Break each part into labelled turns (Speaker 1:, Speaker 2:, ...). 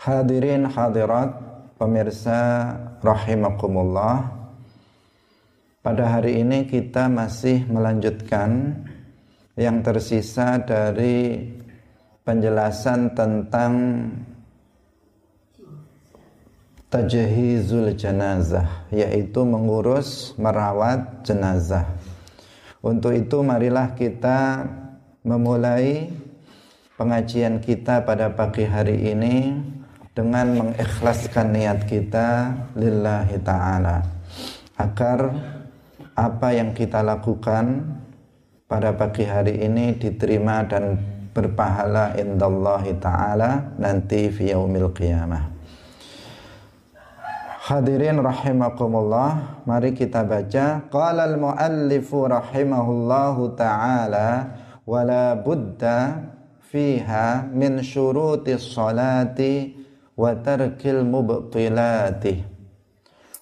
Speaker 1: Hadirin hadirat pemirsa rahimakumullah Pada hari ini kita masih melanjutkan yang tersisa dari penjelasan tentang tajhizul jenazah yaitu mengurus merawat jenazah. Untuk itu marilah kita memulai pengajian kita pada pagi hari ini dengan mengikhlaskan niat kita lillahi ta'ala. Agar apa yang kita lakukan pada pagi hari ini diterima dan berpahala indallahi ta'ala nanti fi yaumil qiyamah. Hadirin rahimakumullah Mari kita baca. Qala al-muallifu rahimahullahu ta'ala Wala budda fiha min syuruti salati wa tarkil mubtilati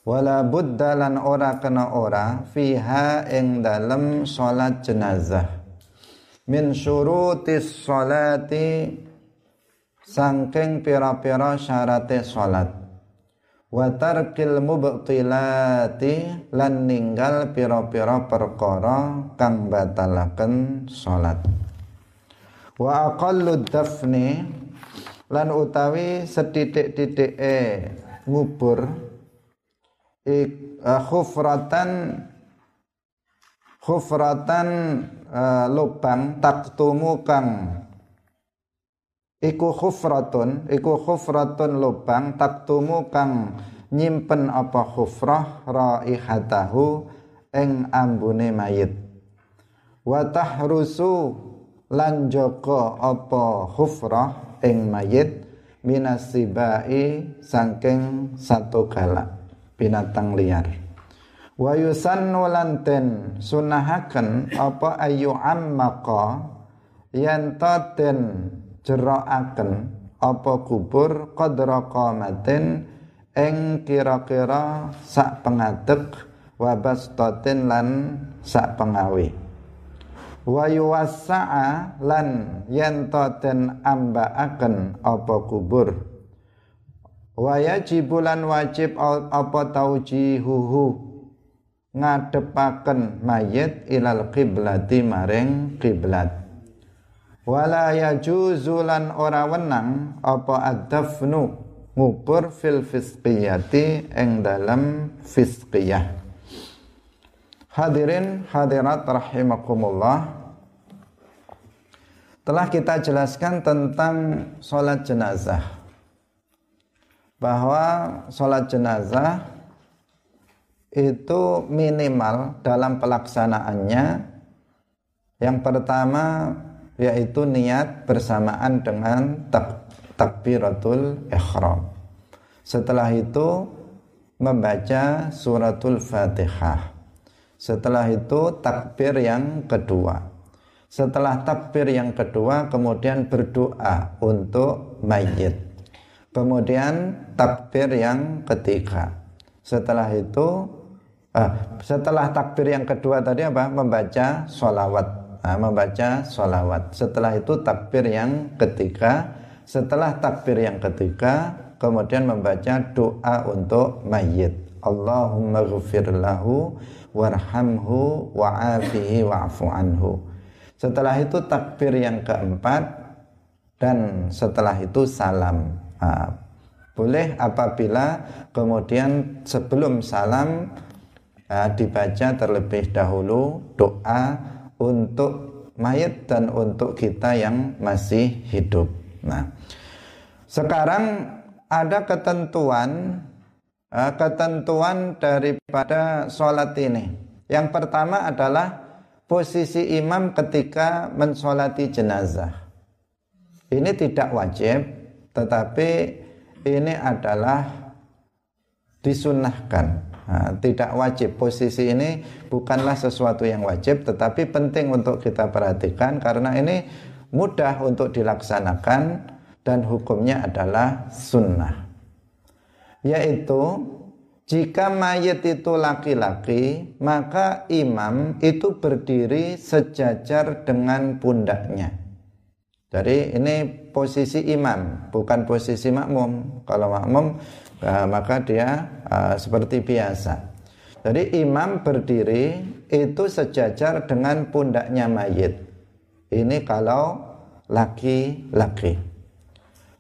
Speaker 1: wala budda lan ora kena ora fiha ing dalem salat jenazah. Min syurutis salati sangking pira-pira syarate salat. Wa tarkil mubtilati lan ninggal pira-pira perkara kang batalaken salat. Wa aqallu dafni lan utawi setitik-titik e ngubur ik, uh, khufratan khufratan uh, lubang taktumu kang iku khufratun iku khufratun lubang taktumu kang nyimpen apa khufrah raihatahu ing ambune mayit. Wa tahrusu lan joko apa khufrah ing mayit minasibai saking satu galak binatang liar. Wa yusannu lanten sunahaken apa ayu ammaka yen den jerokaken apa kubur qadra qamatin ing kira-kira sak pengadeg wa bastatin lan sak pengawi wa yuwassa'a lan yen den ambaaken apa kubur. Wa yajibulan wajib apa taujihuhu ngadepaken mayit ilal qiblati maring kiblat wala yajuzulan ora wenang apa adafnu ngubur fil fisqiyati ing dalam fisqiyah. Hadirin hadirat rahimakumullah telah kita jelaskan tentang sholat jenazah. Bahwa sholat jenazah itu minimal dalam pelaksanaannya. Yang pertama yaitu niat bersamaan dengan tak, takbiratul ikhram setelah itu membaca suratul fatihah. Setelah itu takbir yang kedua setelah takbir yang kedua kemudian berdoa untuk mayit. Kemudian takbir yang ketiga. Setelah itu eh, setelah takbir yang kedua tadi apa? Membaca sholawat. Nah, membaca sholawat. Setelah itu takbir yang ketiga. Setelah takbir yang ketiga kemudian membaca doa untuk mayit. Allahumma ghafir lahu warhamhu wa'afihi wa'fu anhu. Setelah itu takbir yang keempat dan setelah itu salam. Nah, boleh apabila kemudian sebelum salam dibaca terlebih dahulu doa untuk mayat dan untuk kita yang masih hidup. Nah, sekarang ada ketentuan ketentuan daripada sholat ini. Yang pertama adalah posisi imam ketika mensolati jenazah. Ini tidak wajib, tetapi ini adalah disunahkan. Nah, tidak wajib. Posisi ini bukanlah sesuatu yang wajib, tetapi penting untuk kita perhatikan karena ini mudah untuk dilaksanakan dan hukumnya adalah sunnah. Yaitu jika mayat itu laki-laki, maka imam itu berdiri sejajar dengan pundaknya. Jadi ini posisi imam, bukan posisi makmum. Kalau makmum uh, maka dia uh, seperti biasa. Jadi imam berdiri itu sejajar dengan pundaknya mayit. Ini kalau laki-laki.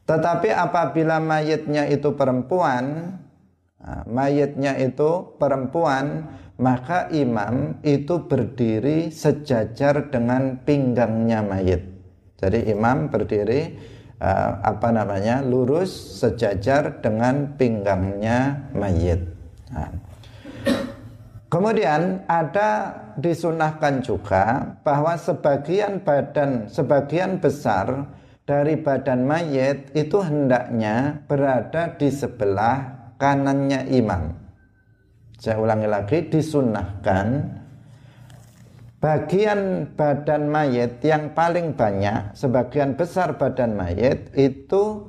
Speaker 1: Tetapi apabila mayitnya itu perempuan, mayitnya itu perempuan, maka imam itu berdiri sejajar dengan pinggangnya mayit. Jadi imam berdiri apa namanya lurus sejajar dengan pinggangnya mayit. Nah. Kemudian ada disunahkan juga bahwa sebagian badan, sebagian besar dari badan mayit itu hendaknya berada di sebelah kanannya imam. Saya ulangi lagi, disunahkan bagian badan mayat yang paling banyak, sebagian besar badan mayat itu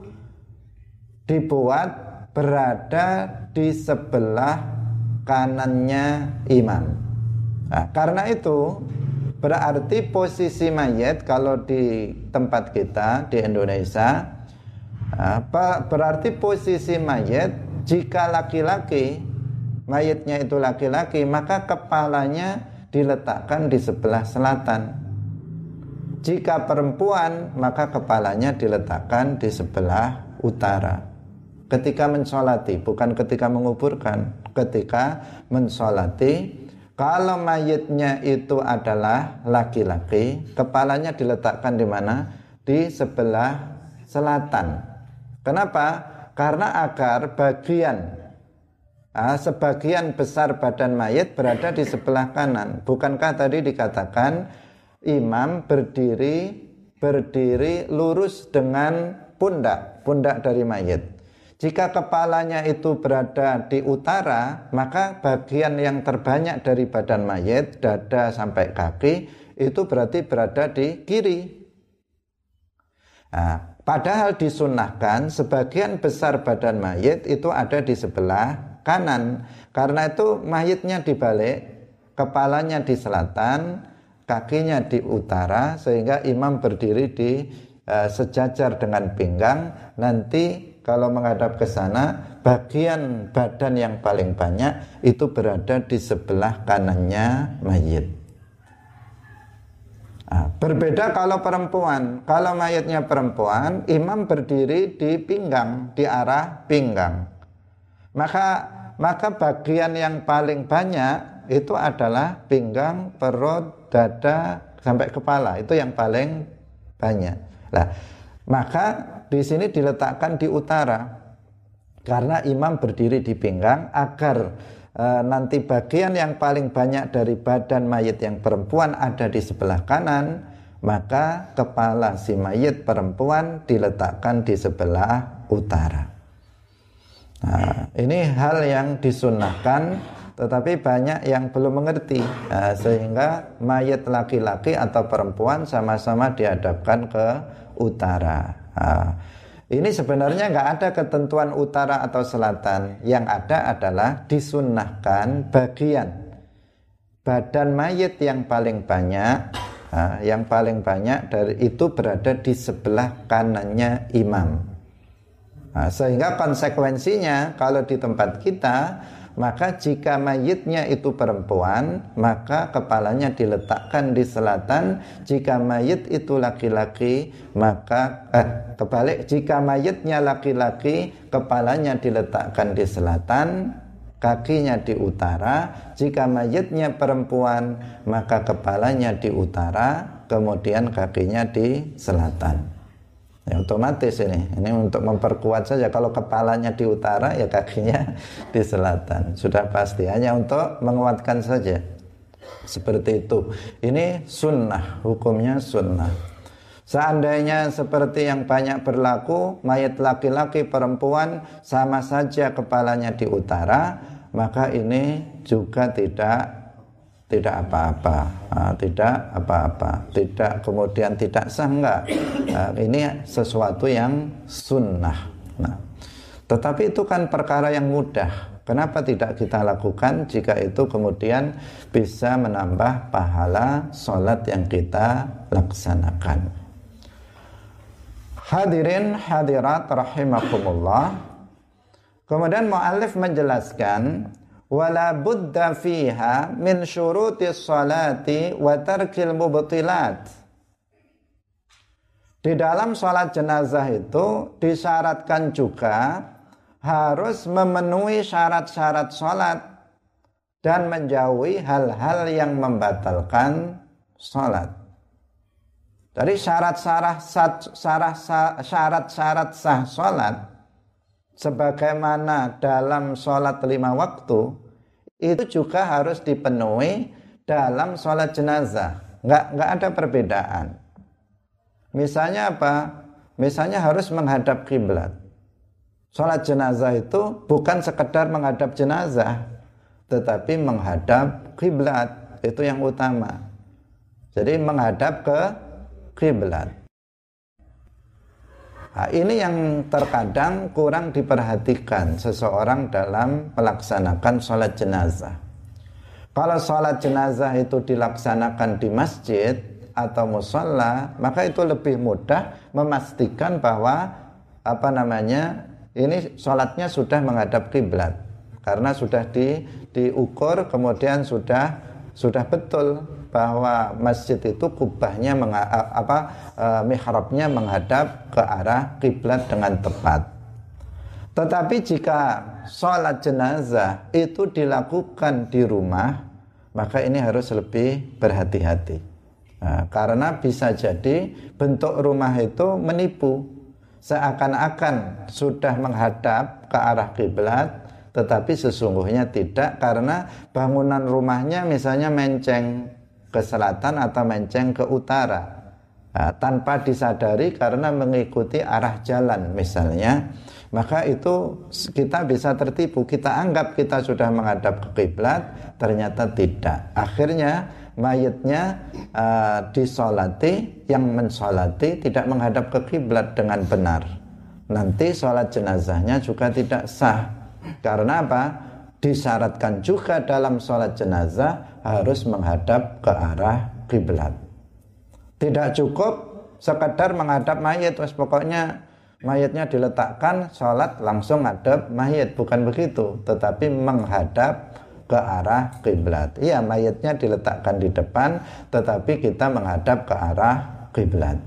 Speaker 1: dibuat berada di sebelah kanannya imam. Nah, karena itu berarti posisi mayat kalau di tempat kita di Indonesia berarti posisi mayat jika laki-laki mayatnya itu laki-laki maka kepalanya diletakkan di sebelah selatan. Jika perempuan, maka kepalanya diletakkan di sebelah utara. Ketika mensolati, bukan ketika menguburkan, ketika mensolati, kalau mayitnya itu adalah laki-laki, kepalanya diletakkan di mana? Di sebelah selatan. Kenapa? Karena agar bagian ah, sebagian besar badan mayat berada di sebelah kanan. Bukankah tadi dikatakan imam berdiri berdiri lurus dengan pundak, pundak dari mayat. Jika kepalanya itu berada di utara, maka bagian yang terbanyak dari badan mayat, dada sampai kaki, itu berarti berada di kiri. Nah, padahal disunahkan sebagian besar badan mayat itu ada di sebelah kanan. Karena itu mayitnya dibalik, kepalanya di selatan, kakinya di utara sehingga imam berdiri di uh, sejajar dengan pinggang. Nanti kalau menghadap ke sana, bagian badan yang paling banyak itu berada di sebelah kanannya mayit. Nah, berbeda kalau perempuan. Kalau mayatnya perempuan, imam berdiri di pinggang, di arah pinggang. Maka maka bagian yang paling banyak itu adalah pinggang, perut, dada sampai kepala. Itu yang paling banyak. Nah, maka di sini diletakkan di utara karena imam berdiri di pinggang agar e, nanti bagian yang paling banyak dari badan mayat yang perempuan ada di sebelah kanan, maka kepala si mayat perempuan diletakkan di sebelah utara. Nah, ini hal yang disunahkan tetapi banyak yang belum mengerti nah, sehingga mayat laki-laki atau perempuan sama-sama dihadapkan ke utara. Nah, ini sebenarnya nggak ada ketentuan utara atau selatan. Yang ada adalah disunahkan bagian badan mayat yang paling banyak, yang paling banyak dari itu berada di sebelah kanannya imam. Nah, sehingga konsekuensinya kalau di tempat kita maka jika mayitnya itu perempuan maka kepalanya diletakkan di selatan. Jika mayit itu laki-laki maka eh, kebalik. Jika mayitnya laki-laki kepalanya diletakkan di selatan kakinya di utara. Jika mayitnya perempuan maka kepalanya di utara kemudian kakinya di selatan ya otomatis ini. Ini untuk memperkuat saja. Kalau kepalanya di utara ya kakinya di selatan. Sudah pasti. Hanya untuk menguatkan saja. Seperti itu. Ini sunnah. Hukumnya sunnah. Seandainya seperti yang banyak berlaku, mayat laki-laki perempuan sama saja kepalanya di utara, maka ini juga tidak tidak apa-apa, uh, tidak apa-apa, tidak kemudian tidak sah enggak. Uh, ini sesuatu yang sunnah. Nah, tetapi itu kan perkara yang mudah. Kenapa tidak kita lakukan jika itu kemudian bisa menambah pahala sholat yang kita laksanakan? Hadirin hadirat rahimakumullah. Kemudian muallif menjelaskan wala budda fiha min syuruti salati wa tarkil mubtilat. Di dalam sholat jenazah itu disyaratkan juga harus memenuhi syarat-syarat sholat dan menjauhi hal-hal yang membatalkan sholat. Dari syarat-syarat syarat-syarat sah sholat sebagaimana dalam sholat lima waktu itu juga harus dipenuhi dalam sholat jenazah. Nggak, nggak ada perbedaan. Misalnya apa? Misalnya harus menghadap kiblat. Sholat jenazah itu bukan sekedar menghadap jenazah, tetapi menghadap kiblat itu yang utama. Jadi menghadap ke kiblat. Nah, ini yang terkadang kurang diperhatikan seseorang dalam melaksanakan sholat jenazah. Kalau sholat jenazah itu dilaksanakan di masjid atau musola, maka itu lebih mudah memastikan bahwa apa namanya ini sholatnya sudah menghadap kiblat karena sudah di, diukur kemudian sudah sudah betul bahwa masjid itu kubahnya apa e, mihrabnya menghadap ke arah kiblat dengan tepat. Tetapi jika sholat jenazah itu dilakukan di rumah, maka ini harus lebih berhati-hati. Nah, karena bisa jadi bentuk rumah itu menipu, seakan-akan sudah menghadap ke arah kiblat, tetapi sesungguhnya tidak karena bangunan rumahnya misalnya menceng ke selatan atau menceng ke utara. Nah, tanpa disadari karena mengikuti arah jalan misalnya maka itu kita bisa tertipu. Kita anggap kita sudah menghadap ke kiblat ternyata tidak. Akhirnya mayatnya uh, disolati yang mensolati tidak menghadap ke kiblat dengan benar. Nanti sholat jenazahnya juga tidak sah karena apa disyaratkan juga dalam sholat jenazah harus menghadap ke arah kiblat. Tidak cukup sekadar menghadap mayat, terus pokoknya mayatnya diletakkan, sholat langsung hadap mayat, bukan begitu, tetapi menghadap ke arah kiblat. Iya, mayatnya diletakkan di depan, tetapi kita menghadap ke arah kiblat.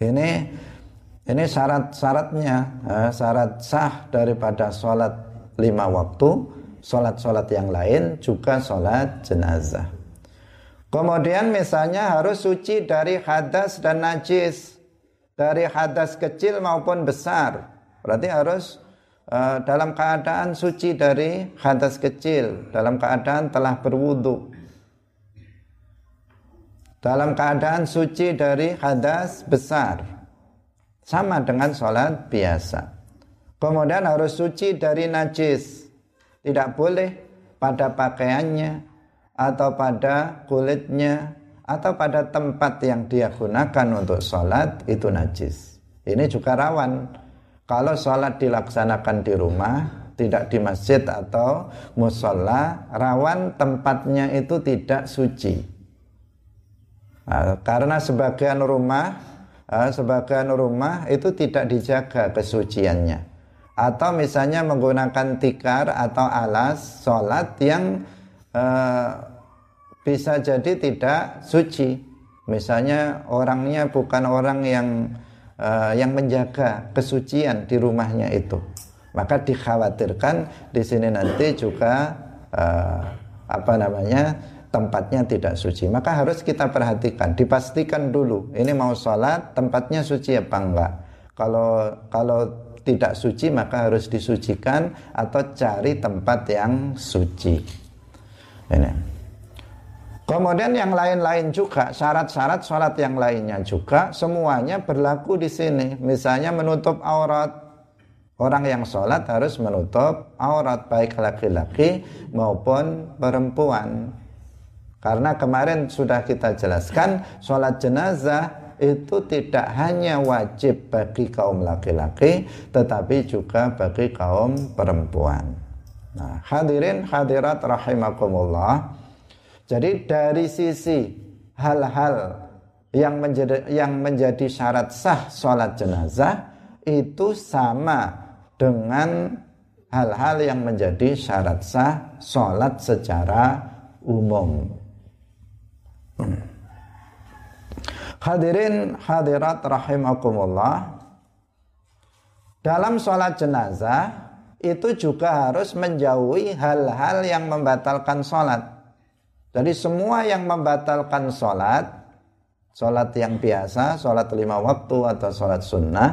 Speaker 1: Ini ini syarat-syaratnya, eh, syarat sah daripada sholat lima waktu, sholat-sholat yang lain juga sholat jenazah. Kemudian misalnya harus suci dari hadas dan najis, dari hadas kecil maupun besar. Berarti harus uh, dalam keadaan suci dari hadas kecil, dalam keadaan telah berwudu. Dalam keadaan suci dari hadas besar. Sama dengan sholat biasa. Kemudian harus suci dari najis. Tidak boleh pada pakaiannya atau pada kulitnya atau pada tempat yang dia gunakan untuk sholat itu najis. Ini juga rawan. Kalau sholat dilaksanakan di rumah, tidak di masjid atau musola, rawan tempatnya itu tidak suci. Nah, karena sebagian rumah, eh, sebagian rumah itu tidak dijaga kesuciannya. Atau misalnya menggunakan tikar atau alas sholat yang uh, bisa jadi tidak suci. Misalnya orangnya bukan orang yang uh, yang menjaga kesucian di rumahnya itu. Maka dikhawatirkan di sini nanti juga uh, apa namanya tempatnya tidak suci maka harus kita perhatikan dipastikan dulu ini mau sholat tempatnya suci apa enggak kalau kalau tidak suci maka harus disucikan atau cari tempat yang suci. Ini. Kemudian yang lain-lain juga syarat-syarat sholat yang lainnya juga semuanya berlaku di sini. Misalnya menutup aurat. Orang yang sholat harus menutup aurat baik laki-laki maupun perempuan. Karena kemarin sudah kita jelaskan sholat jenazah itu tidak hanya wajib bagi kaum laki-laki tetapi juga bagi kaum perempuan. Nah, hadirin hadirat rahimakumullah. Jadi dari sisi hal-hal yang menjadi yang menjadi syarat sah sholat jenazah itu sama dengan hal-hal yang menjadi syarat sah sholat secara umum. Hadirin hadirat rahimakumullah. Dalam sholat jenazah itu juga harus menjauhi hal-hal yang membatalkan sholat. Jadi semua yang membatalkan sholat sholat yang biasa, sholat lima waktu atau sholat sunnah,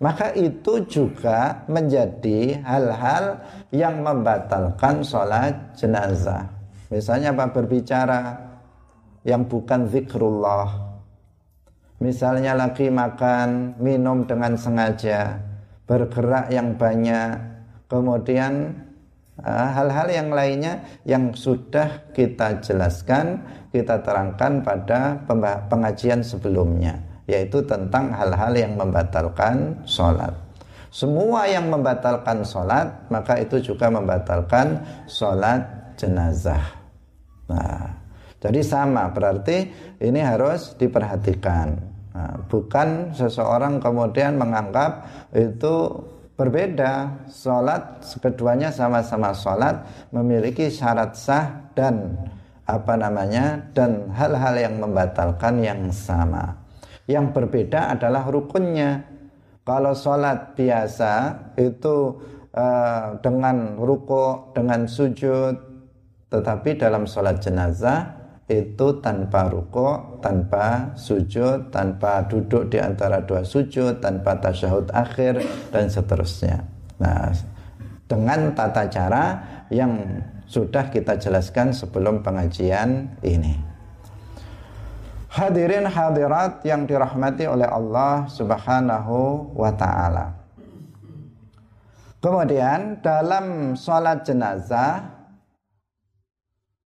Speaker 1: maka itu juga menjadi hal-hal yang membatalkan sholat jenazah. Misalnya apa berbicara yang bukan zikrullah. Misalnya lagi makan, minum dengan sengaja, bergerak yang banyak, kemudian eh, hal-hal yang lainnya yang sudah kita jelaskan kita terangkan pada pengajian sebelumnya yaitu tentang hal-hal yang membatalkan sholat. Semua yang membatalkan sholat maka itu juga membatalkan sholat jenazah. Nah jadi sama berarti ini harus diperhatikan nah, bukan seseorang kemudian menganggap itu berbeda sholat keduanya sama-sama sholat memiliki syarat sah dan apa namanya dan hal-hal yang membatalkan yang sama. Yang berbeda adalah rukunnya. Kalau sholat biasa itu uh, dengan ruko, dengan sujud, tetapi dalam sholat jenazah itu tanpa ruko, tanpa sujud, tanpa duduk di antara dua sujud, tanpa tasyahud akhir dan seterusnya. Nah, dengan tata cara yang sudah kita jelaskan sebelum pengajian ini. Hadirin hadirat yang dirahmati oleh Allah Subhanahu wa taala. Kemudian dalam sholat jenazah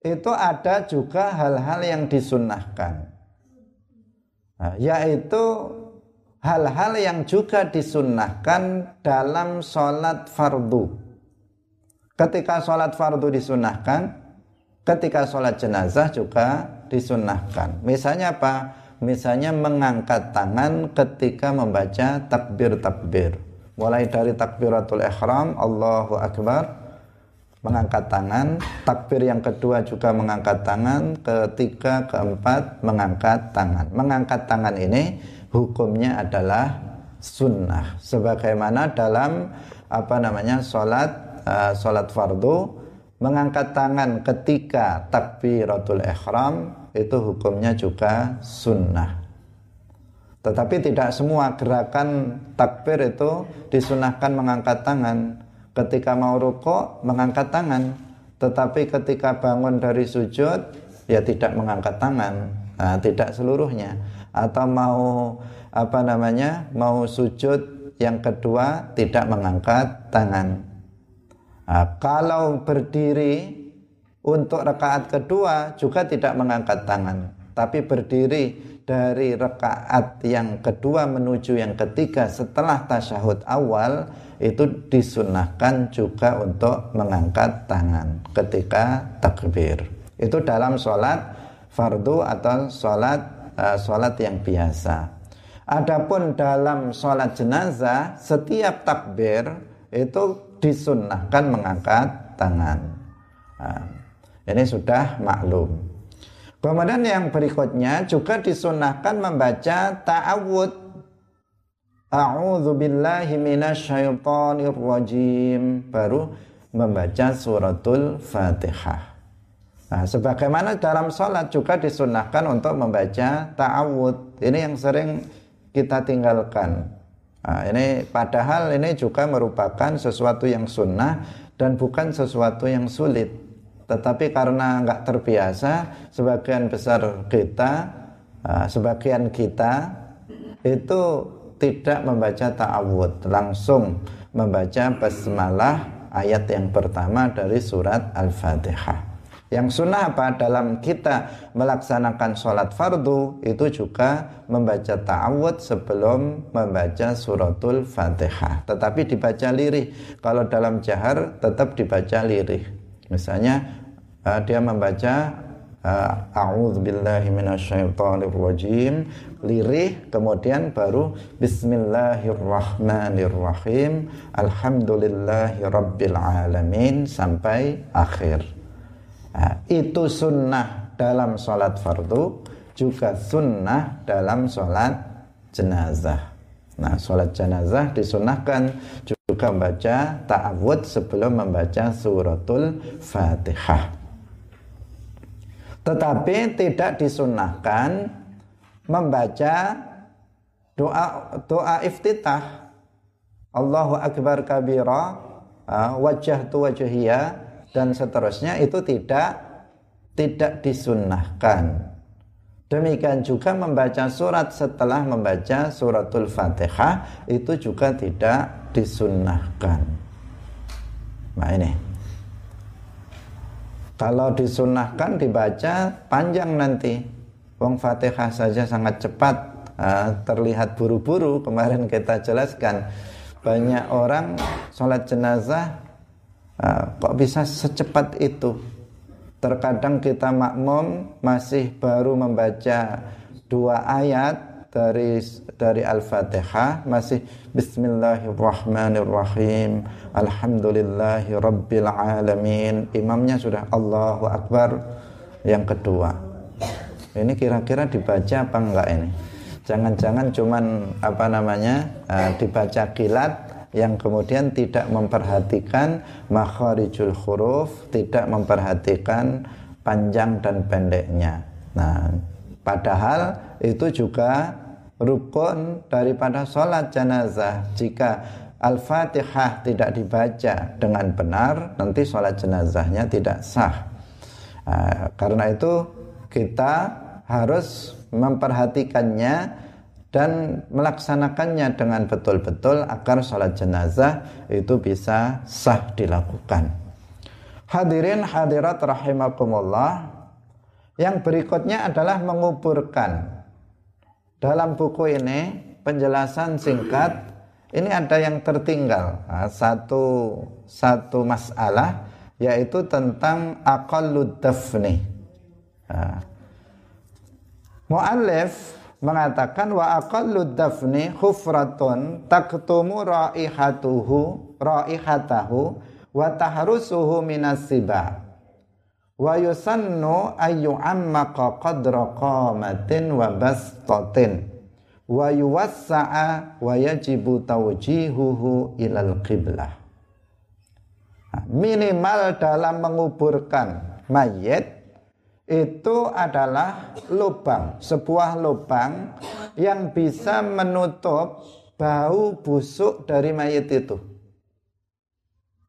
Speaker 1: itu ada juga hal-hal yang disunnahkan. Nah, yaitu hal-hal yang juga disunnahkan dalam sholat fardu. Ketika sholat fardu disunahkan, ketika sholat jenazah juga disunahkan. Misalnya apa? Misalnya mengangkat tangan ketika membaca takbir-takbir. Mulai dari takbiratul ihram, Allahu Akbar, mengangkat tangan. Takbir yang kedua juga mengangkat tangan. Ketiga, keempat, mengangkat tangan. Mengangkat tangan ini hukumnya adalah sunnah. Sebagaimana dalam apa namanya sholat uh, sholat fardu mengangkat tangan ketika takbiratul ihram itu hukumnya juga sunnah tetapi tidak semua gerakan takbir itu disunahkan mengangkat tangan ketika mau rukuk mengangkat tangan. Tetapi ketika bangun dari sujud ya tidak mengangkat tangan. Nah, tidak seluruhnya. Atau mau apa namanya mau sujud yang kedua tidak mengangkat tangan. Nah, kalau berdiri untuk rekaat kedua juga tidak mengangkat tangan, tapi berdiri dari rekaat yang kedua menuju yang ketiga setelah tasyahud awal itu disunahkan juga untuk mengangkat tangan ketika takbir. Itu dalam sholat fardu atau sholat uh, sholat yang biasa. Adapun dalam sholat jenazah setiap takbir itu disunnahkan mengangkat tangan. Nah, ini sudah maklum. Kemudian yang berikutnya juga disunnahkan membaca ta'awud. A'udzu billahi minasyaitonir. Baru membaca suratul Fatihah. Nah, sebagaimana dalam sholat juga disunnahkan untuk membaca ta'awud. Ini yang sering kita tinggalkan. Nah, ini padahal ini juga merupakan sesuatu yang sunnah dan bukan sesuatu yang sulit. Tetapi karena nggak terbiasa, sebagian besar kita, uh, sebagian kita itu tidak membaca ta'awud, langsung membaca basmalah ayat yang pertama dari surat Al-Fatihah. Yang sunnah apa? Dalam kita melaksanakan sholat fardu itu juga membaca ta'awud sebelum membaca suratul fatihah. Tetapi dibaca lirih. Kalau dalam jahar tetap dibaca lirih. Misalnya uh, dia membaca uh, a'udzubillahi minasyaitonirrajim lirih kemudian baru bismillahirrahmanirrahim alhamdulillahi rabbil alamin sampai akhir. Nah, itu sunnah dalam sholat fardu juga sunnah dalam sholat jenazah nah sholat jenazah disunahkan juga membaca ta'awud sebelum membaca suratul fatihah. Tetapi tidak disunahkan membaca doa doa iftitah. Allahu akbar kabira wajah tu wajhiyah dan seterusnya itu tidak tidak disunnahkan demikian juga membaca surat setelah membaca suratul fatihah itu juga tidak disunnahkan nah ini kalau disunahkan dibaca panjang nanti. Wong Fatihah saja sangat cepat uh, terlihat buru-buru. Kemarin kita jelaskan banyak orang sholat jenazah uh, kok bisa secepat itu. Terkadang kita makmum masih baru membaca dua ayat dari dari Al-Fatihah masih Bismillahirrahmanirrahim. Alhamdulillahi Rabbil Alamin. Imamnya sudah Allahu Akbar. Yang kedua. Ini kira-kira dibaca apa enggak ini? Jangan-jangan cuman apa namanya uh, dibaca kilat yang kemudian tidak memperhatikan makharijul huruf tidak memperhatikan panjang dan pendeknya nah Padahal itu juga rukun daripada sholat jenazah. Jika Al-Fatihah tidak dibaca dengan benar, nanti sholat jenazahnya tidak sah. Nah, karena itu kita harus memperhatikannya dan melaksanakannya dengan betul-betul agar sholat jenazah itu bisa sah dilakukan. Hadirin hadirat rahimakumullah yang berikutnya adalah menguburkan. Dalam buku ini penjelasan singkat ini ada yang tertinggal nah, satu satu masalah yaitu tentang aqallud dafni. Nah, Mu'allif mengatakan wa aqallud dafni khufratun taktumu raihatuhu raihatahu wa tahrusuhu minas sibah. Wa yusannu ayu ammaqa qadra qamatin wa bastatin. Wa yuwassa'a wa yajibu tawjihuhu ilal qiblah. Nah, minimal dalam menguburkan mayit itu adalah lubang, sebuah lubang yang bisa menutup bau busuk dari mayit itu.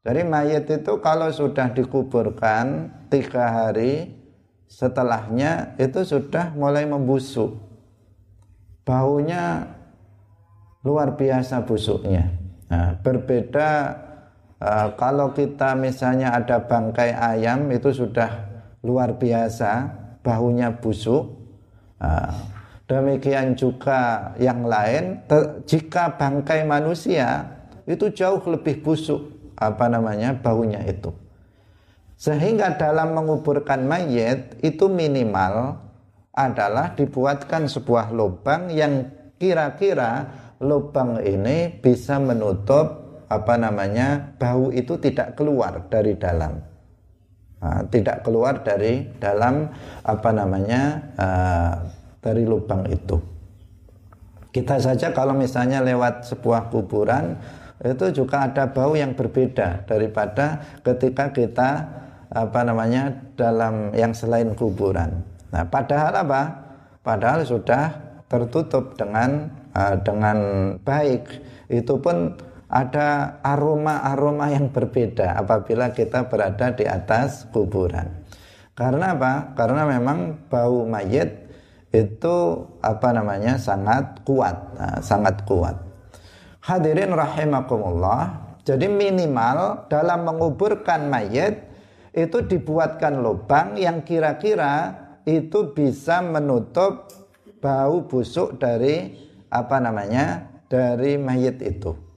Speaker 1: Jadi mayat itu kalau sudah dikuburkan tiga hari setelahnya itu sudah mulai membusuk. Baunya luar biasa busuknya. Nah, berbeda uh, kalau kita misalnya ada bangkai ayam itu sudah luar biasa baunya busuk. Uh, demikian juga yang lain, jika bangkai manusia itu jauh lebih busuk apa namanya baunya itu. Sehingga dalam menguburkan mayat itu minimal adalah dibuatkan sebuah lubang yang kira-kira lubang ini bisa menutup apa namanya bau itu tidak keluar dari dalam. Nah, tidak keluar dari dalam apa namanya uh, dari lubang itu. Kita saja kalau misalnya lewat sebuah kuburan itu juga ada bau yang berbeda daripada ketika kita apa namanya dalam yang selain kuburan. Nah, padahal apa? Padahal sudah tertutup dengan uh, dengan baik. Itu pun ada aroma-aroma yang berbeda apabila kita berada di atas kuburan. Karena apa? Karena memang bau mayat itu apa namanya sangat kuat, nah, sangat kuat. Hadirin rahimakumullah. Jadi minimal dalam menguburkan mayat itu dibuatkan lubang yang kira-kira itu bisa menutup bau busuk dari apa namanya dari mayat itu.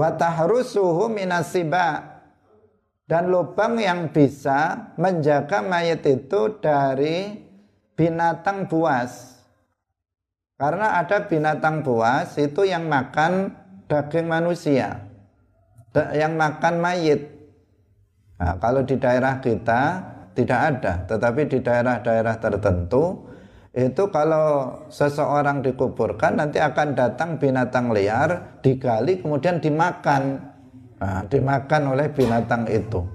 Speaker 1: Wa tahrusuhu minasiba dan lubang yang bisa menjaga mayat itu dari binatang buas. Karena ada binatang buas itu yang makan daging manusia, yang makan mayit. Nah, kalau di daerah kita tidak ada, tetapi di daerah-daerah tertentu itu kalau seseorang dikuburkan nanti akan datang binatang liar digali kemudian dimakan nah, dimakan oleh binatang itu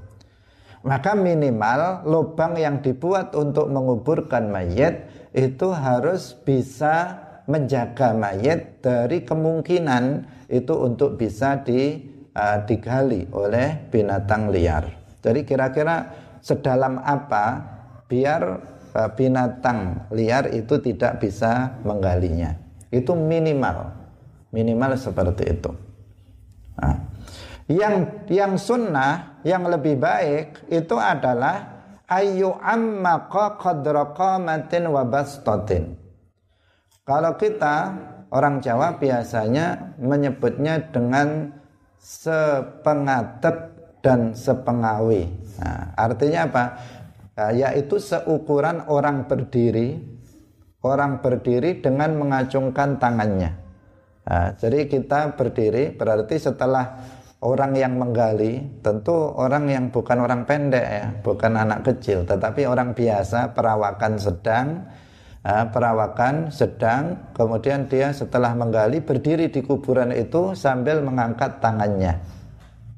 Speaker 1: maka minimal lubang yang dibuat untuk menguburkan mayat itu harus bisa menjaga mayat dari kemungkinan itu untuk bisa di, uh, digali oleh binatang liar. Jadi kira-kira sedalam apa biar binatang liar itu tidak bisa menggalinya. Itu minimal, minimal seperti itu. Nah, yang yang sunnah yang lebih baik itu adalah ayu amma qadra qamatin wa bastatin. Kalau kita orang Jawa biasanya menyebutnya dengan sepengatep dan sepengawi. Nah, artinya apa? Nah, yaitu seukuran orang berdiri, orang berdiri dengan mengacungkan tangannya. Nah, jadi kita berdiri berarti setelah orang yang menggali tentu orang yang bukan orang pendek ya bukan anak kecil tetapi orang biasa perawakan sedang uh, perawakan sedang kemudian dia setelah menggali berdiri di kuburan itu sambil mengangkat tangannya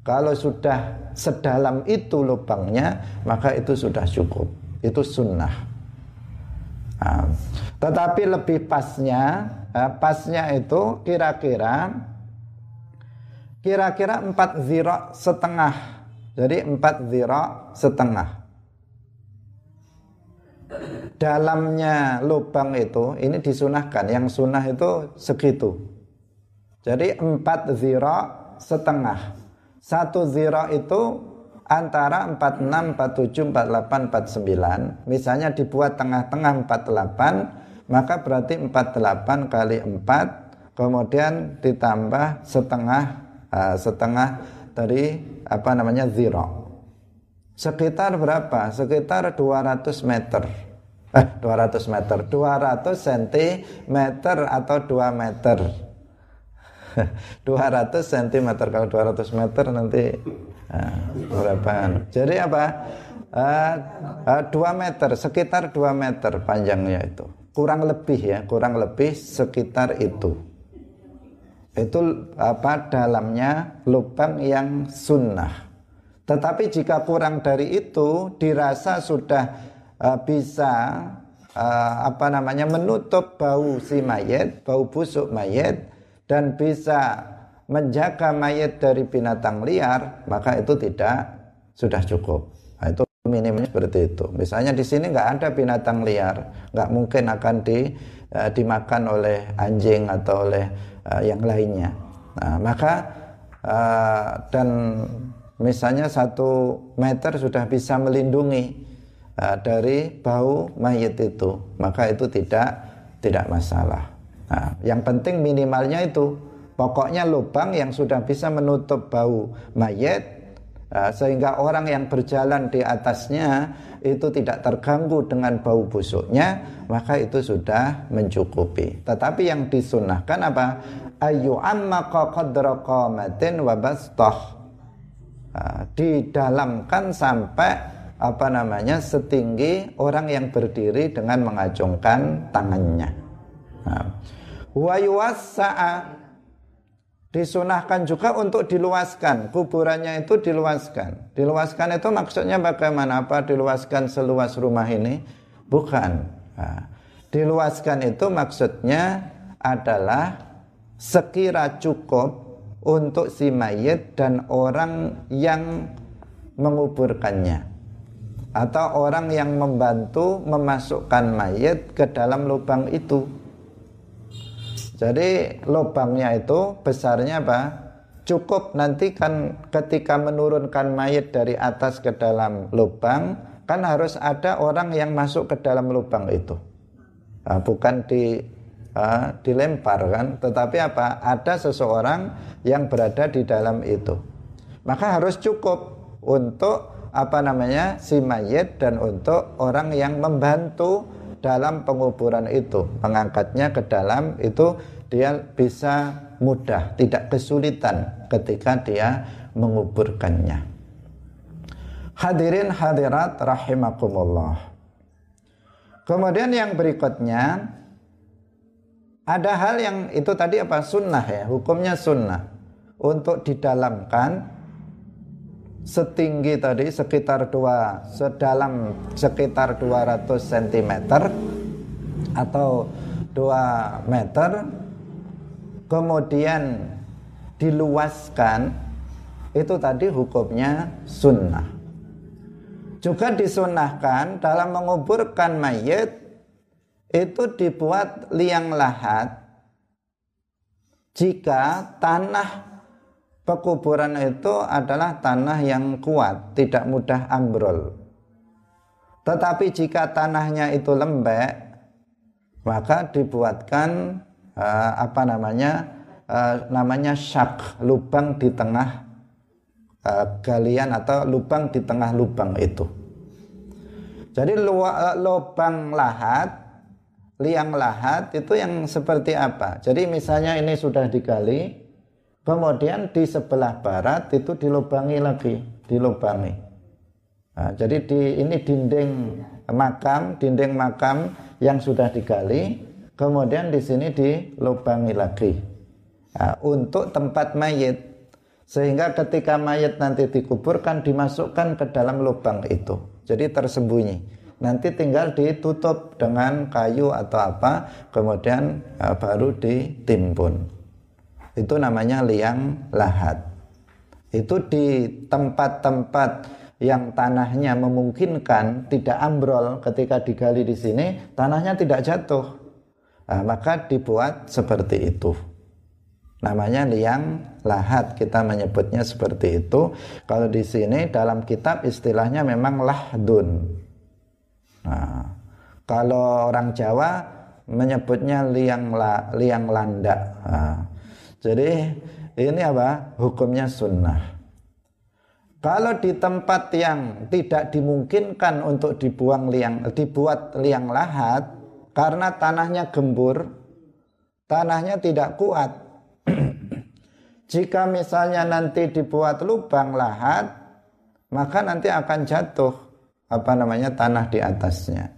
Speaker 1: kalau sudah sedalam itu lubangnya maka itu sudah cukup itu sunnah uh, tetapi lebih pasnya pasnya itu kira-kira kira-kira empat zira setengah. Jadi empat zira setengah. Dalamnya lubang itu ini disunahkan. Yang sunah itu segitu. Jadi empat zira setengah. Satu zira itu antara 46, 47, 48, 49. Misalnya dibuat tengah-tengah 48, maka berarti 48 kali 4, kemudian ditambah setengah uh, setengah dari apa namanya zero. Sekitar berapa? Sekitar 200 meter. Eh, 200 meter, 200 cm atau 2 meter. 200 cm kalau 200 meter nanti uh, berapa? Jadi apa? Uh, uh, 2 meter, sekitar 2 meter panjangnya itu. Kurang lebih ya, kurang lebih sekitar itu itu apa dalamnya lubang yang sunnah. Tetapi jika kurang dari itu dirasa sudah uh, bisa uh, apa namanya menutup bau si mayat, bau busuk mayat dan bisa menjaga mayat dari binatang liar, maka itu tidak sudah cukup. Nah, itu minimnya seperti itu. Misalnya di sini nggak ada binatang liar, nggak mungkin akan di, uh, dimakan oleh anjing atau oleh uh, yang lainnya. Nah, maka uh, dan misalnya satu meter sudah bisa melindungi uh, dari bau mayat itu, maka itu tidak tidak masalah. Nah, yang penting minimalnya itu. Pokoknya lubang yang sudah bisa menutup bau mayat uh, sehingga orang yang berjalan di atasnya itu tidak terganggu dengan bau busuknya maka itu sudah mencukupi. Tetapi yang disunahkan apa? Ayu amma qadra qamatin wa bastah. Uh, didalamkan sampai apa namanya setinggi orang yang berdiri dengan mengacungkan tangannya. Nah, wa yuwassa'a. Disunahkan juga untuk diluaskan. Kuburannya itu diluaskan. Diluaskan itu maksudnya bagaimana? Apa diluaskan seluas rumah ini? Bukan. Nah, diluaskan itu maksudnya adalah sekira cukup untuk si mayit dan orang yang menguburkannya. Atau orang yang membantu memasukkan mayit ke dalam lubang itu jadi lubangnya itu besarnya apa? Cukup nanti kan ketika menurunkan mayat dari atas ke dalam lubang kan harus ada orang yang masuk ke dalam lubang itu. Nah, bukan di uh, dilempar kan, tetapi apa? Ada seseorang yang berada di dalam itu. Maka harus cukup untuk apa namanya si mayit dan untuk orang yang membantu dalam penguburan itu mengangkatnya ke dalam itu dia bisa mudah tidak kesulitan ketika dia menguburkannya. Hadirin hadirat rahimakumullah. Kemudian yang berikutnya ada hal yang itu tadi apa? Sunnah ya hukumnya sunnah. Untuk didalamkan setinggi tadi sekitar dua sedalam sekitar 200 cm atau 2 meter kemudian diluaskan itu tadi hukumnya sunnah. Juga disunahkan dalam menguburkan mayit itu dibuat liang lahat jika tanah pekuburan itu adalah tanah yang kuat, tidak mudah ambrol. Tetapi jika tanahnya itu lembek, maka dibuatkan uh, apa namanya? Uh, namanya syak, lubang di tengah uh, galian atau lubang di tengah lubang itu. Jadi lubang lahat, liang lahat itu yang seperti apa? Jadi misalnya ini sudah digali, Kemudian di sebelah barat itu dilubangi lagi, dilubangi. Nah, jadi di ini dinding makam, dinding makam yang sudah digali, kemudian di sini dilubangi lagi. Nah, untuk tempat mayit sehingga ketika mayit nanti dikuburkan dimasukkan ke dalam lubang itu. Jadi tersembunyi. Nanti tinggal ditutup dengan kayu atau apa, kemudian uh, baru ditimbun itu namanya liang lahat. Itu di tempat-tempat yang tanahnya memungkinkan tidak ambrol ketika digali di sini tanahnya tidak jatuh. Nah, maka dibuat seperti itu. Namanya liang lahat kita menyebutnya seperti itu. Kalau di sini dalam kitab istilahnya memang lahdun. Nah, kalau orang Jawa menyebutnya liang la, liang landa nah, jadi ini apa? Hukumnya sunnah. Kalau di tempat yang tidak dimungkinkan untuk dibuang liang, dibuat liang lahat karena tanahnya gembur, tanahnya tidak kuat. Jika misalnya nanti dibuat lubang lahat, maka nanti akan jatuh apa namanya tanah di atasnya.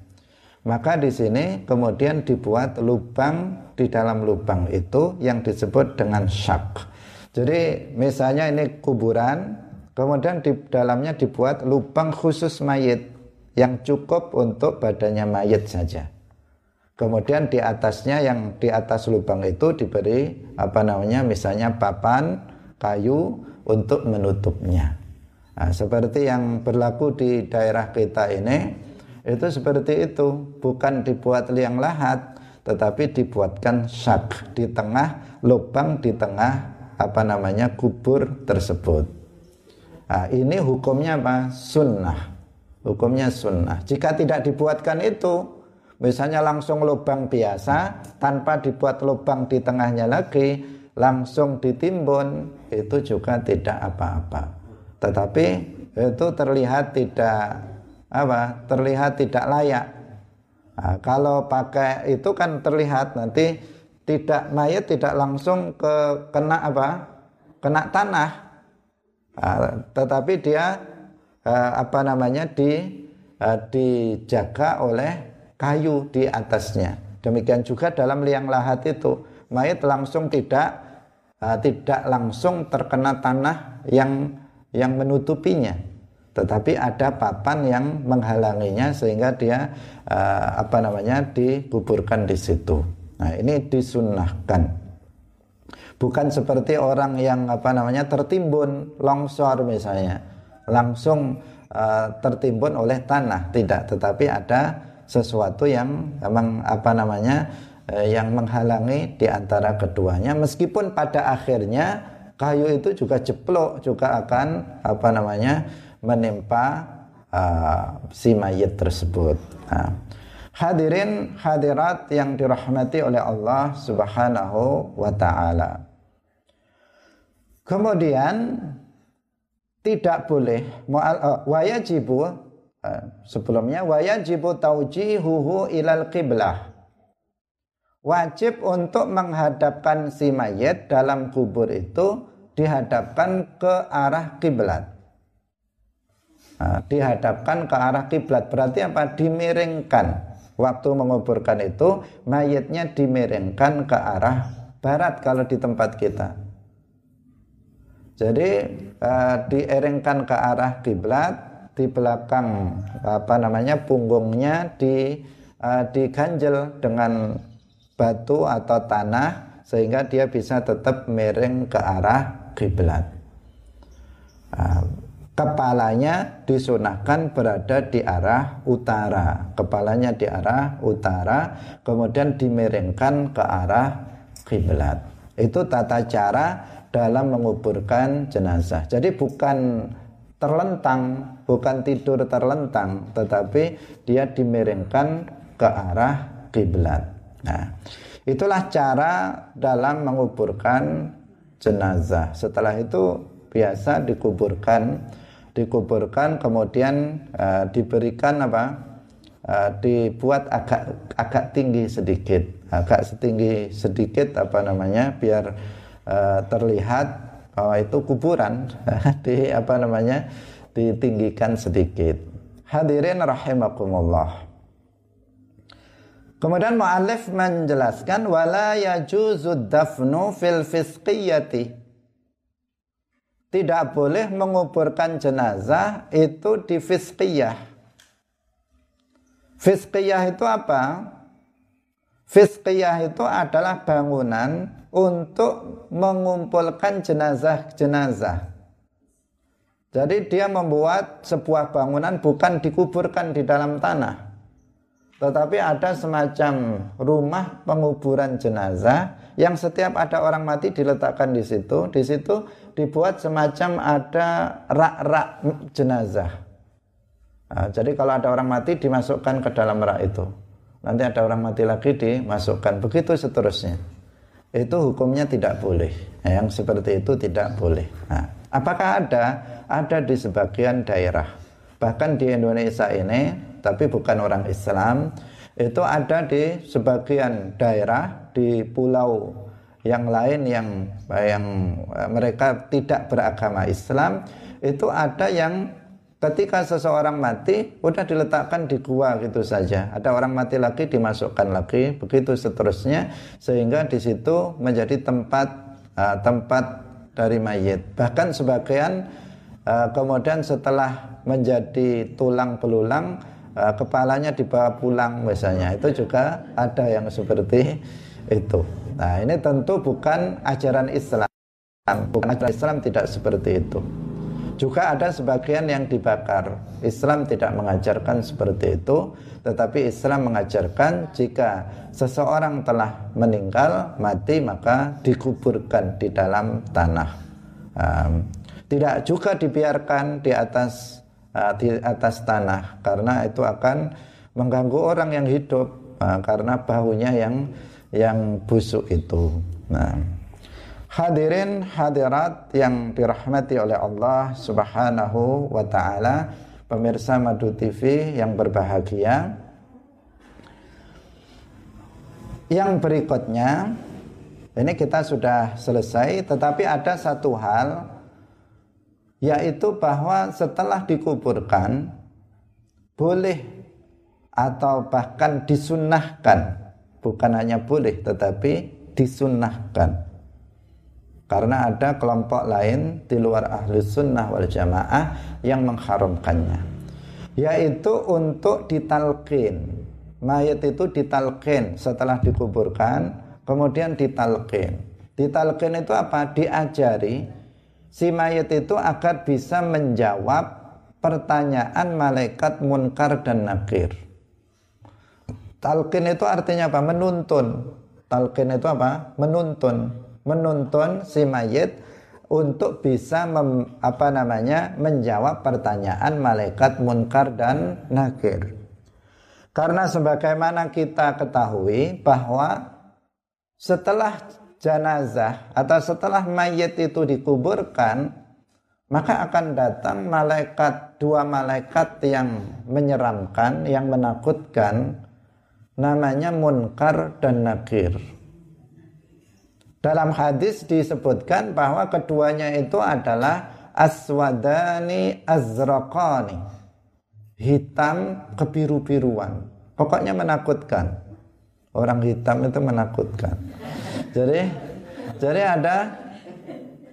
Speaker 1: Maka di sini kemudian dibuat lubang di dalam lubang itu yang disebut dengan syak. Jadi misalnya ini kuburan, kemudian di dalamnya dibuat lubang khusus mayit yang cukup untuk badannya mayit saja. Kemudian di atasnya yang di atas lubang itu diberi apa namanya misalnya papan kayu untuk menutupnya. Nah, seperti yang berlaku di daerah kita ini, itu seperti itu. Bukan dibuat liang lahat tetapi dibuatkan syak di tengah lubang di tengah apa namanya kubur tersebut. Nah, ini hukumnya apa? Sunnah. Hukumnya sunnah. Jika tidak dibuatkan itu misalnya langsung lubang biasa tanpa dibuat lubang di tengahnya lagi langsung ditimbun itu juga tidak apa-apa. Tetapi itu terlihat tidak apa? Terlihat tidak layak. Nah, kalau pakai itu kan terlihat nanti tidak mayat tidak langsung ke kena apa? Kena tanah, nah, tetapi dia eh, apa namanya di eh, dijaga oleh kayu di atasnya. Demikian juga dalam liang lahat itu. Mayat langsung tidak eh, tidak langsung terkena tanah yang yang menutupinya tetapi ada papan yang menghalanginya sehingga dia uh, apa namanya dikuburkan di situ. Nah, ini disunahkan. Bukan seperti orang yang apa namanya tertimbun longsor misalnya, langsung uh, tertimbun oleh tanah, tidak, tetapi ada sesuatu yang memang apa namanya uh, yang menghalangi di antara keduanya meskipun pada akhirnya kayu itu juga jeplok juga akan apa namanya menimpa uh, si mayit tersebut. Nah, hadirin hadirat yang dirahmati oleh Allah Subhanahu wa taala. Kemudian tidak boleh uh, wajibu uh, sebelumnya wajibu taujihuhu ilal qiblah wajib untuk menghadapkan si mayat dalam kubur itu dihadapkan ke arah kiblat nah, dihadapkan ke arah kiblat. Berarti apa? Dimiringkan waktu menguburkan itu mayatnya dimiringkan ke arah barat kalau di tempat kita. Jadi dieringkan ke arah kiblat, di belakang apa namanya punggungnya di uh, diganjel dengan batu atau tanah sehingga dia bisa tetap miring ke arah kiblat. Uh, kepalanya disunahkan berada di arah utara, kepalanya di arah utara, kemudian dimiringkan ke arah kiblat. Itu tata cara dalam menguburkan jenazah. Jadi bukan terlentang, bukan tidur terlentang, tetapi dia dimiringkan ke arah kiblat. Nah, itulah cara dalam menguburkan jenazah. Setelah itu biasa dikuburkan, dikuburkan kemudian uh, diberikan apa? Uh, dibuat agak agak tinggi sedikit, agak setinggi sedikit apa namanya biar uh, terlihat bahwa itu kuburan di apa namanya ditinggikan sedikit. Hadirin rahimakumullah. Kemudian mu'alif menjelaskan wala yajuzu dafnu fil fisqiyati. Tidak boleh menguburkan jenazah itu di fisqiyah. Fisqiyah itu apa? Fisqiyah itu adalah bangunan untuk mengumpulkan jenazah-jenazah. Jadi dia membuat sebuah bangunan bukan dikuburkan di dalam tanah. Tetapi ada semacam rumah penguburan jenazah yang setiap ada orang mati diletakkan di situ. Di situ dibuat semacam ada rak-rak jenazah. Nah, jadi kalau ada orang mati dimasukkan ke dalam rak itu. Nanti ada orang mati lagi dimasukkan. Begitu seterusnya itu hukumnya tidak boleh. Yang seperti itu tidak boleh. Nah, apakah ada? Ada di sebagian daerah. Bahkan di Indonesia ini, tapi bukan orang Islam, itu ada di sebagian daerah di pulau yang lain yang yang mereka tidak beragama Islam itu ada yang Ketika seseorang mati, udah diletakkan di gua gitu saja. Ada orang mati lagi dimasukkan lagi, begitu seterusnya sehingga di situ menjadi tempat uh, tempat dari mayit. Bahkan sebagian uh, kemudian setelah menjadi tulang belulang, uh, kepalanya dibawa pulang misalnya. Itu juga ada yang seperti itu. Nah, ini tentu bukan ajaran Islam. Bukan ajaran Islam tidak seperti itu. Juga ada sebagian yang dibakar. Islam tidak mengajarkan seperti itu, tetapi Islam mengajarkan jika seseorang telah meninggal, mati maka dikuburkan di dalam tanah. Um, tidak juga dibiarkan di atas uh, di atas tanah karena itu akan mengganggu orang yang hidup uh, karena baunya yang yang busuk itu. Nah, Hadirin hadirat yang dirahmati oleh Allah Subhanahu wa taala, pemirsa Madu TV yang berbahagia. Yang berikutnya ini kita sudah selesai tetapi ada satu hal yaitu bahwa setelah dikuburkan boleh atau bahkan disunahkan bukan hanya boleh tetapi disunahkan karena ada kelompok lain di luar ahli sunnah wal jamaah yang mengharamkannya. Yaitu untuk ditalkin mayat itu ditalkin setelah dikuburkan kemudian ditalkin ditalkin itu apa? Diajari si mayat itu agar bisa menjawab pertanyaan malaikat munkar dan nakir talqin itu artinya apa? Menuntun. Talqin itu apa? Menuntun. Menuntun si mayit untuk bisa mem, apa namanya menjawab pertanyaan malaikat munkar dan nakir. Karena sebagaimana kita ketahui bahwa setelah jenazah atau setelah mayit itu dikuburkan, maka akan datang malaikat dua malaikat yang menyeramkan, yang menakutkan namanya munkar dan nakir. Dalam hadis disebutkan bahwa keduanya itu adalah aswadani azraqani. Hitam kebiru-biruan. Pokoknya menakutkan. Orang hitam itu menakutkan. Jadi jadi ada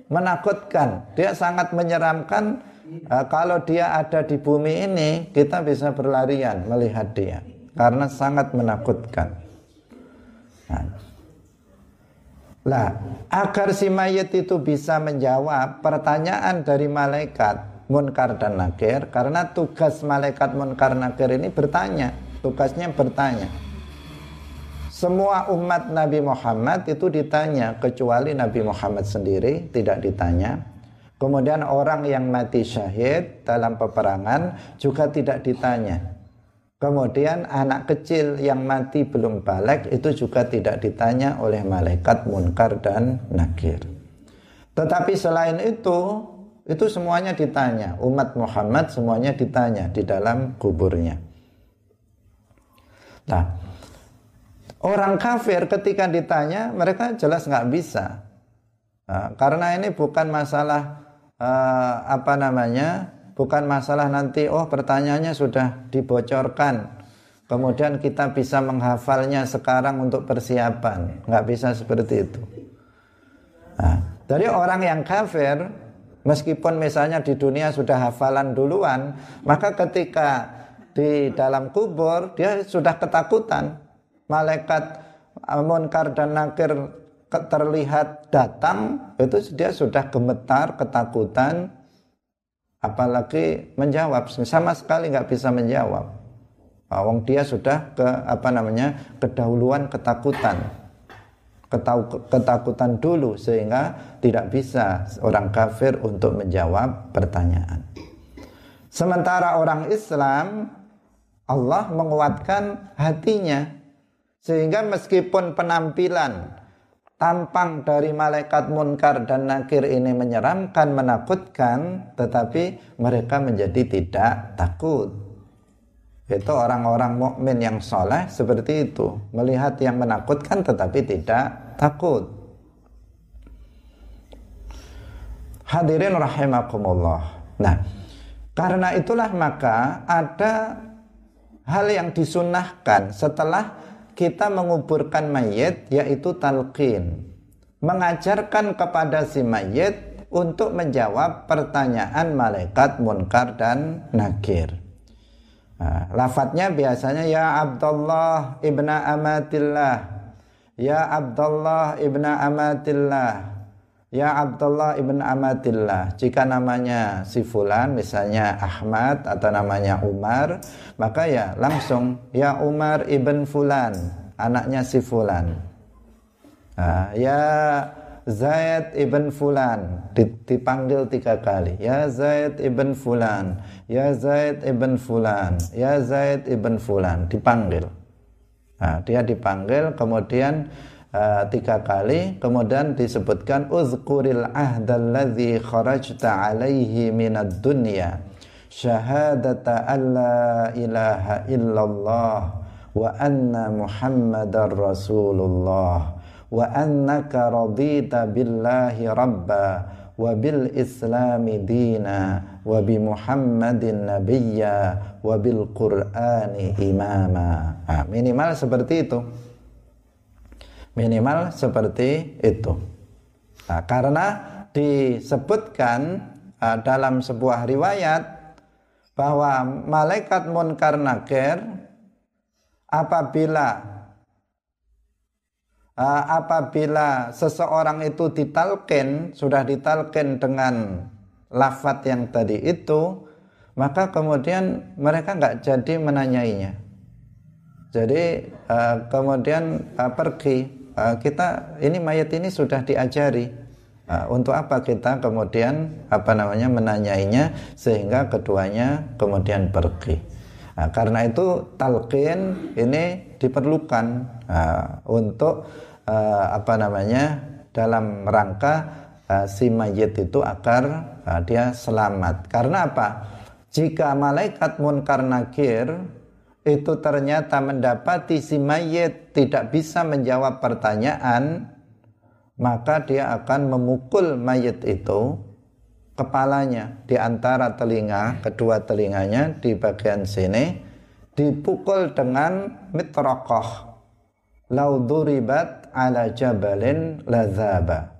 Speaker 1: menakutkan. Dia sangat menyeramkan uh, kalau dia ada di bumi ini kita bisa berlarian melihat dia karena sangat menakutkan. Nah, lah, agar si mayat itu bisa menjawab pertanyaan dari malaikat munkar dan nakir karena tugas malaikat munkar nakir ini bertanya, tugasnya bertanya. Semua umat Nabi Muhammad itu ditanya kecuali Nabi Muhammad sendiri tidak ditanya. Kemudian orang yang mati syahid dalam peperangan juga tidak ditanya. Kemudian anak kecil yang mati belum balik itu juga tidak ditanya oleh malaikat munkar dan nakir. Tetapi selain itu, itu semuanya ditanya. Umat Muhammad semuanya ditanya di dalam kuburnya. Nah, orang kafir ketika ditanya mereka jelas nggak bisa. Nah, karena ini bukan masalah uh, apa namanya bukan masalah nanti oh pertanyaannya sudah dibocorkan. Kemudian kita bisa menghafalnya sekarang untuk persiapan. Nggak bisa seperti itu. Nah, dari orang yang kafir meskipun misalnya di dunia sudah hafalan duluan maka ketika di dalam kubur dia sudah ketakutan. Malaikat munkar dan nakir terlihat datang itu dia sudah gemetar ketakutan apalagi menjawab. Sama sekali nggak bisa menjawab. Wong dia sudah ke apa namanya kedahuluan ketakutan. Ketakutan dulu sehingga tidak bisa orang kafir untuk menjawab pertanyaan. Sementara orang Islam Allah menguatkan hatinya. Sehingga meskipun penampilan tampang dari malaikat munkar dan nakir ini menyeramkan, menakutkan, tetapi mereka menjadi tidak takut. Itu orang-orang mukmin yang soleh seperti itu, melihat yang menakutkan tetapi tidak takut. Hadirin rahimakumullah. Nah, karena itulah maka ada hal yang disunahkan setelah kita menguburkan mayit yaitu talqin. Mengajarkan kepada si mayit untuk menjawab pertanyaan malaikat munkar dan nakir. Nah, lafadznya biasanya ya Abdullah ibna amatillah. Ya Abdullah ibna amatillah Ya Abdullah ibn Amatillah Jika namanya si Fulan Misalnya Ahmad atau namanya Umar Maka ya langsung Ya Umar ibn Fulan Anaknya si Fulan. Nah, Ya Zaid ibn Fulan Dipanggil tiga kali. Ya Zaid ibn Fulan Ya Zaid ibn Fulan Ya Zaid ibn Fulan Dipanggil. Nah, Dia dipanggil kemudian uh, tiga kali kemudian disebutkan uzkuril ahdalladzi kharajta alaihi minad dunya syahadata alla ilaha illallah wa anna muhammadar rasulullah wa annaka radita billahi rabba wa bil islami dina wa bi muhammadin nabiyya wa bil qur'ani imama. Nah, minimal seperti itu Minimal seperti itu. Nah, karena disebutkan uh, dalam sebuah riwayat bahwa malaikat munkar nakir apabila uh, apabila seseorang itu ditalkin sudah ditalkin dengan lafat yang tadi itu maka kemudian mereka nggak jadi menanyainya jadi uh, kemudian uh, pergi uh, kita ini mayat ini sudah diajari uh, untuk apa kita kemudian apa namanya menanyainya sehingga keduanya kemudian pergi. Nah, karena itu talqin ini diperlukan uh, untuk uh, apa namanya dalam rangka uh, si mayit itu agar uh, dia selamat. Karena apa? Jika malaikat munkar nakir itu ternyata mendapati si mayit tidak bisa menjawab pertanyaan, maka dia akan memukul mayit itu kepalanya di antara telinga, kedua telinganya di bagian sini dipukul dengan mitrokoh lauduribat ala jabalin lazaba.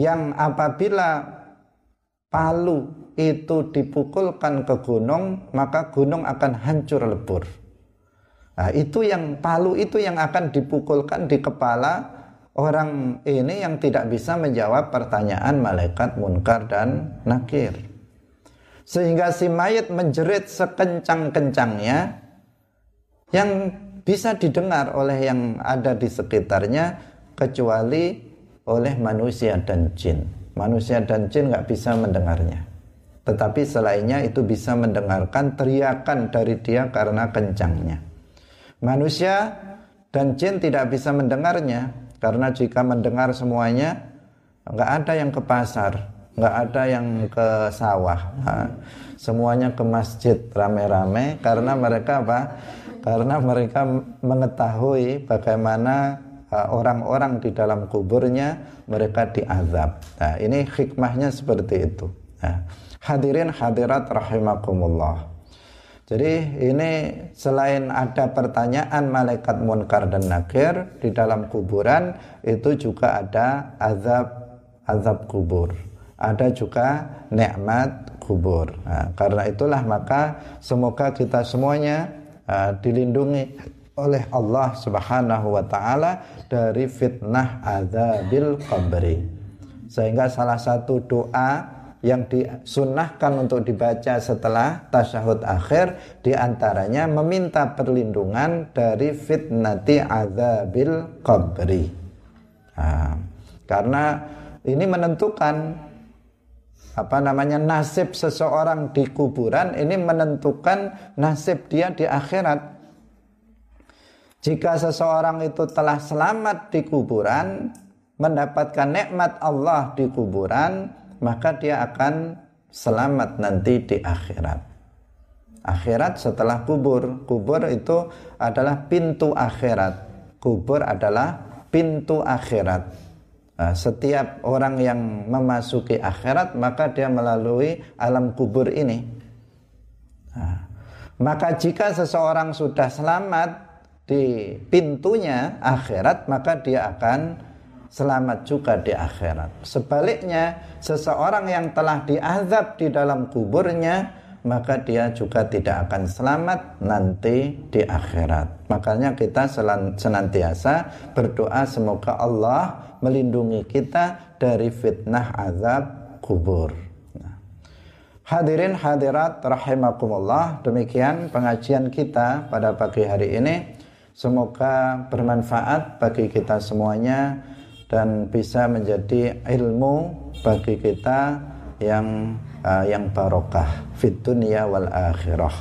Speaker 1: Yang apabila palu itu dipukulkan ke gunung maka gunung akan hancur lebur nah, itu yang palu itu yang akan dipukulkan di kepala orang ini yang tidak bisa menjawab pertanyaan malaikat munkar dan nakir. Sehingga si mayat menjerit sekencang-kencangnya yang bisa didengar oleh yang ada di sekitarnya kecuali oleh manusia dan jin. Manusia dan jin nggak bisa mendengarnya. Tetapi selainnya itu bisa mendengarkan teriakan dari dia karena kencangnya. Manusia dan jin tidak bisa mendengarnya karena jika mendengar semuanya, nggak ada yang ke pasar, nggak ada yang ke sawah. Nah, semuanya ke masjid rame-rame karena mereka apa? Karena mereka mengetahui bagaimana orang-orang di dalam kuburnya mereka diazab. Nah, ini hikmahnya seperti itu. Nah, hadirin hadirat rahimakumullah. Jadi ini selain ada pertanyaan malaikat munkar dan nakir di dalam kuburan itu juga ada azab azab kubur. Ada juga nikmat kubur. Nah, karena itulah maka semoga kita semuanya uh, dilindungi oleh Allah Subhanahu wa taala dari fitnah azabil qabri. Sehingga salah satu doa yang disunahkan untuk dibaca setelah tasyahud akhir di antaranya meminta perlindungan dari fitnati azabil qabri. Nah, karena ini menentukan apa namanya nasib seseorang di kuburan ini menentukan nasib dia di akhirat. Jika seseorang itu telah selamat di kuburan mendapatkan nikmat Allah di kuburan maka dia akan selamat nanti di akhirat. Akhirat setelah kubur. Kubur itu adalah pintu akhirat. Kubur adalah pintu akhirat. Nah, setiap orang yang memasuki akhirat maka dia melalui alam kubur ini. Nah, maka jika seseorang sudah selamat di pintunya akhirat maka dia akan selamat juga di akhirat. Sebaliknya, seseorang yang telah diazab di dalam kuburnya, maka dia juga tidak akan selamat nanti di akhirat. Makanya kita senantiasa berdoa semoga Allah melindungi kita dari fitnah azab kubur. Nah. Hadirin hadirat rahimakumullah, demikian pengajian kita pada pagi hari ini. Semoga bermanfaat bagi kita semuanya dan bisa menjadi ilmu bagi kita yang uh, yang barokah fit dunia wal akhirah